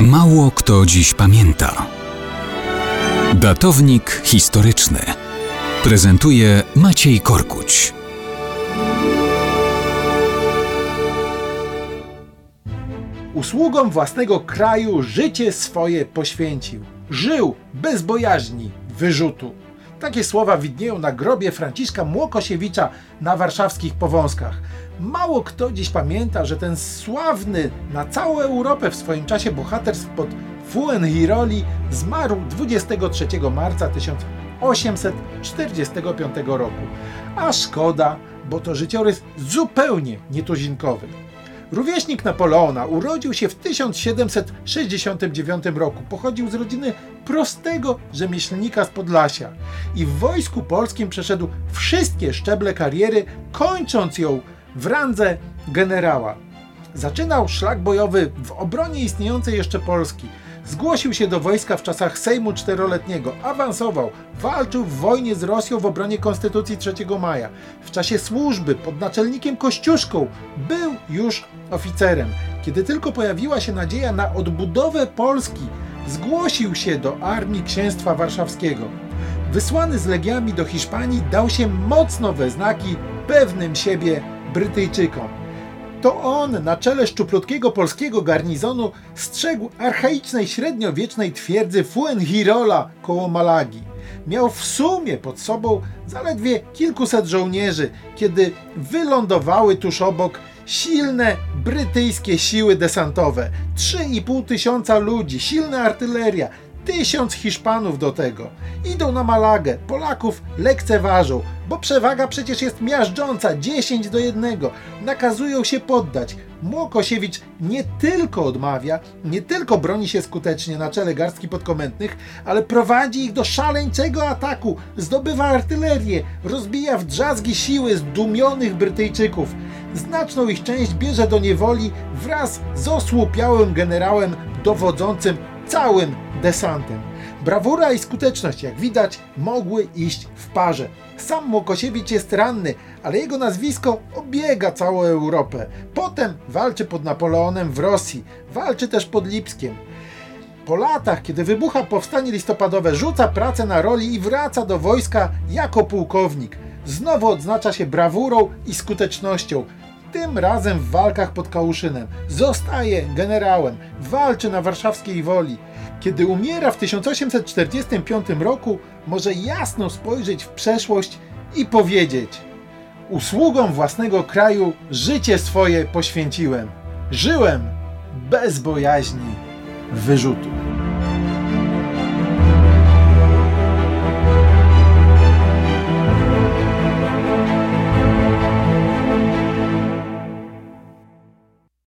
Mało kto dziś pamięta. Datownik historyczny prezentuje Maciej Korkuć. Usługom własnego kraju życie swoje poświęcił. Żył bez bojaźni wyrzutu. Takie słowa widnieją na grobie Franciszka Młokosiewicza na warszawskich Powązkach. Mało kto dziś pamięta, że ten sławny na całą Europę w swoim czasie bohaterstw pod Fuenhiroli zmarł 23 marca 1845 roku. A szkoda, bo to życiorys zupełnie nietuzinkowy. Rówieśnik Napoleona urodził się w 1769 roku. Pochodził z rodziny prostego rzemieślnika z Podlasia i w wojsku polskim przeszedł wszystkie szczeble kariery, kończąc ją w randze generała. Zaczynał szlak bojowy w obronie istniejącej jeszcze Polski. Zgłosił się do wojska w czasach Sejmu Czteroletniego, awansował, walczył w wojnie z Rosją w obronie Konstytucji 3 maja. W czasie służby pod naczelnikiem Kościuszką był już oficerem. Kiedy tylko pojawiła się nadzieja na odbudowę Polski, zgłosił się do armii księstwa warszawskiego. Wysłany z legiami do Hiszpanii dał się mocno we znaki pewnym siebie Brytyjczykom. To on na czele szczuplutkiego polskiego garnizonu strzegł archaicznej średniowiecznej twierdzy Fuengirola koło Malagi. Miał w sumie pod sobą zaledwie kilkuset żołnierzy, kiedy wylądowały tuż obok silne brytyjskie siły desantowe. 3,5 tysiąca ludzi, silna artyleria, tysiąc Hiszpanów do tego. Idą na Malagę, Polaków lekceważą, bo przewaga przecież jest miażdżąca 10 do 1. Nakazują się poddać. Młokosiewicz nie tylko odmawia, nie tylko broni się skutecznie na czele garstki podkomendnych, ale prowadzi ich do szaleńczego ataku, zdobywa artylerię, rozbija w drzazgi siły zdumionych Brytyjczyków. Znaczną ich część bierze do niewoli wraz z osłupiałym generałem dowodzącym całym desantem. Brawura i skuteczność, jak widać, mogły iść w parze. Sam Młokosiewicz jest ranny, ale jego nazwisko obiega całą Europę. Potem walczy pod Napoleonem w Rosji, walczy też pod Lipskiem. Po latach, kiedy wybucha powstanie listopadowe, rzuca pracę na roli i wraca do wojska jako pułkownik. Znowu odznacza się brawurą i skutecznością. Tym razem w walkach pod Kałuszynem. Zostaje generałem, walczy na warszawskiej woli. Kiedy umiera w 1845 roku, może jasno spojrzeć w przeszłość i powiedzieć: Usługom własnego kraju życie swoje poświęciłem. Żyłem bez bojaźni wyrzutu.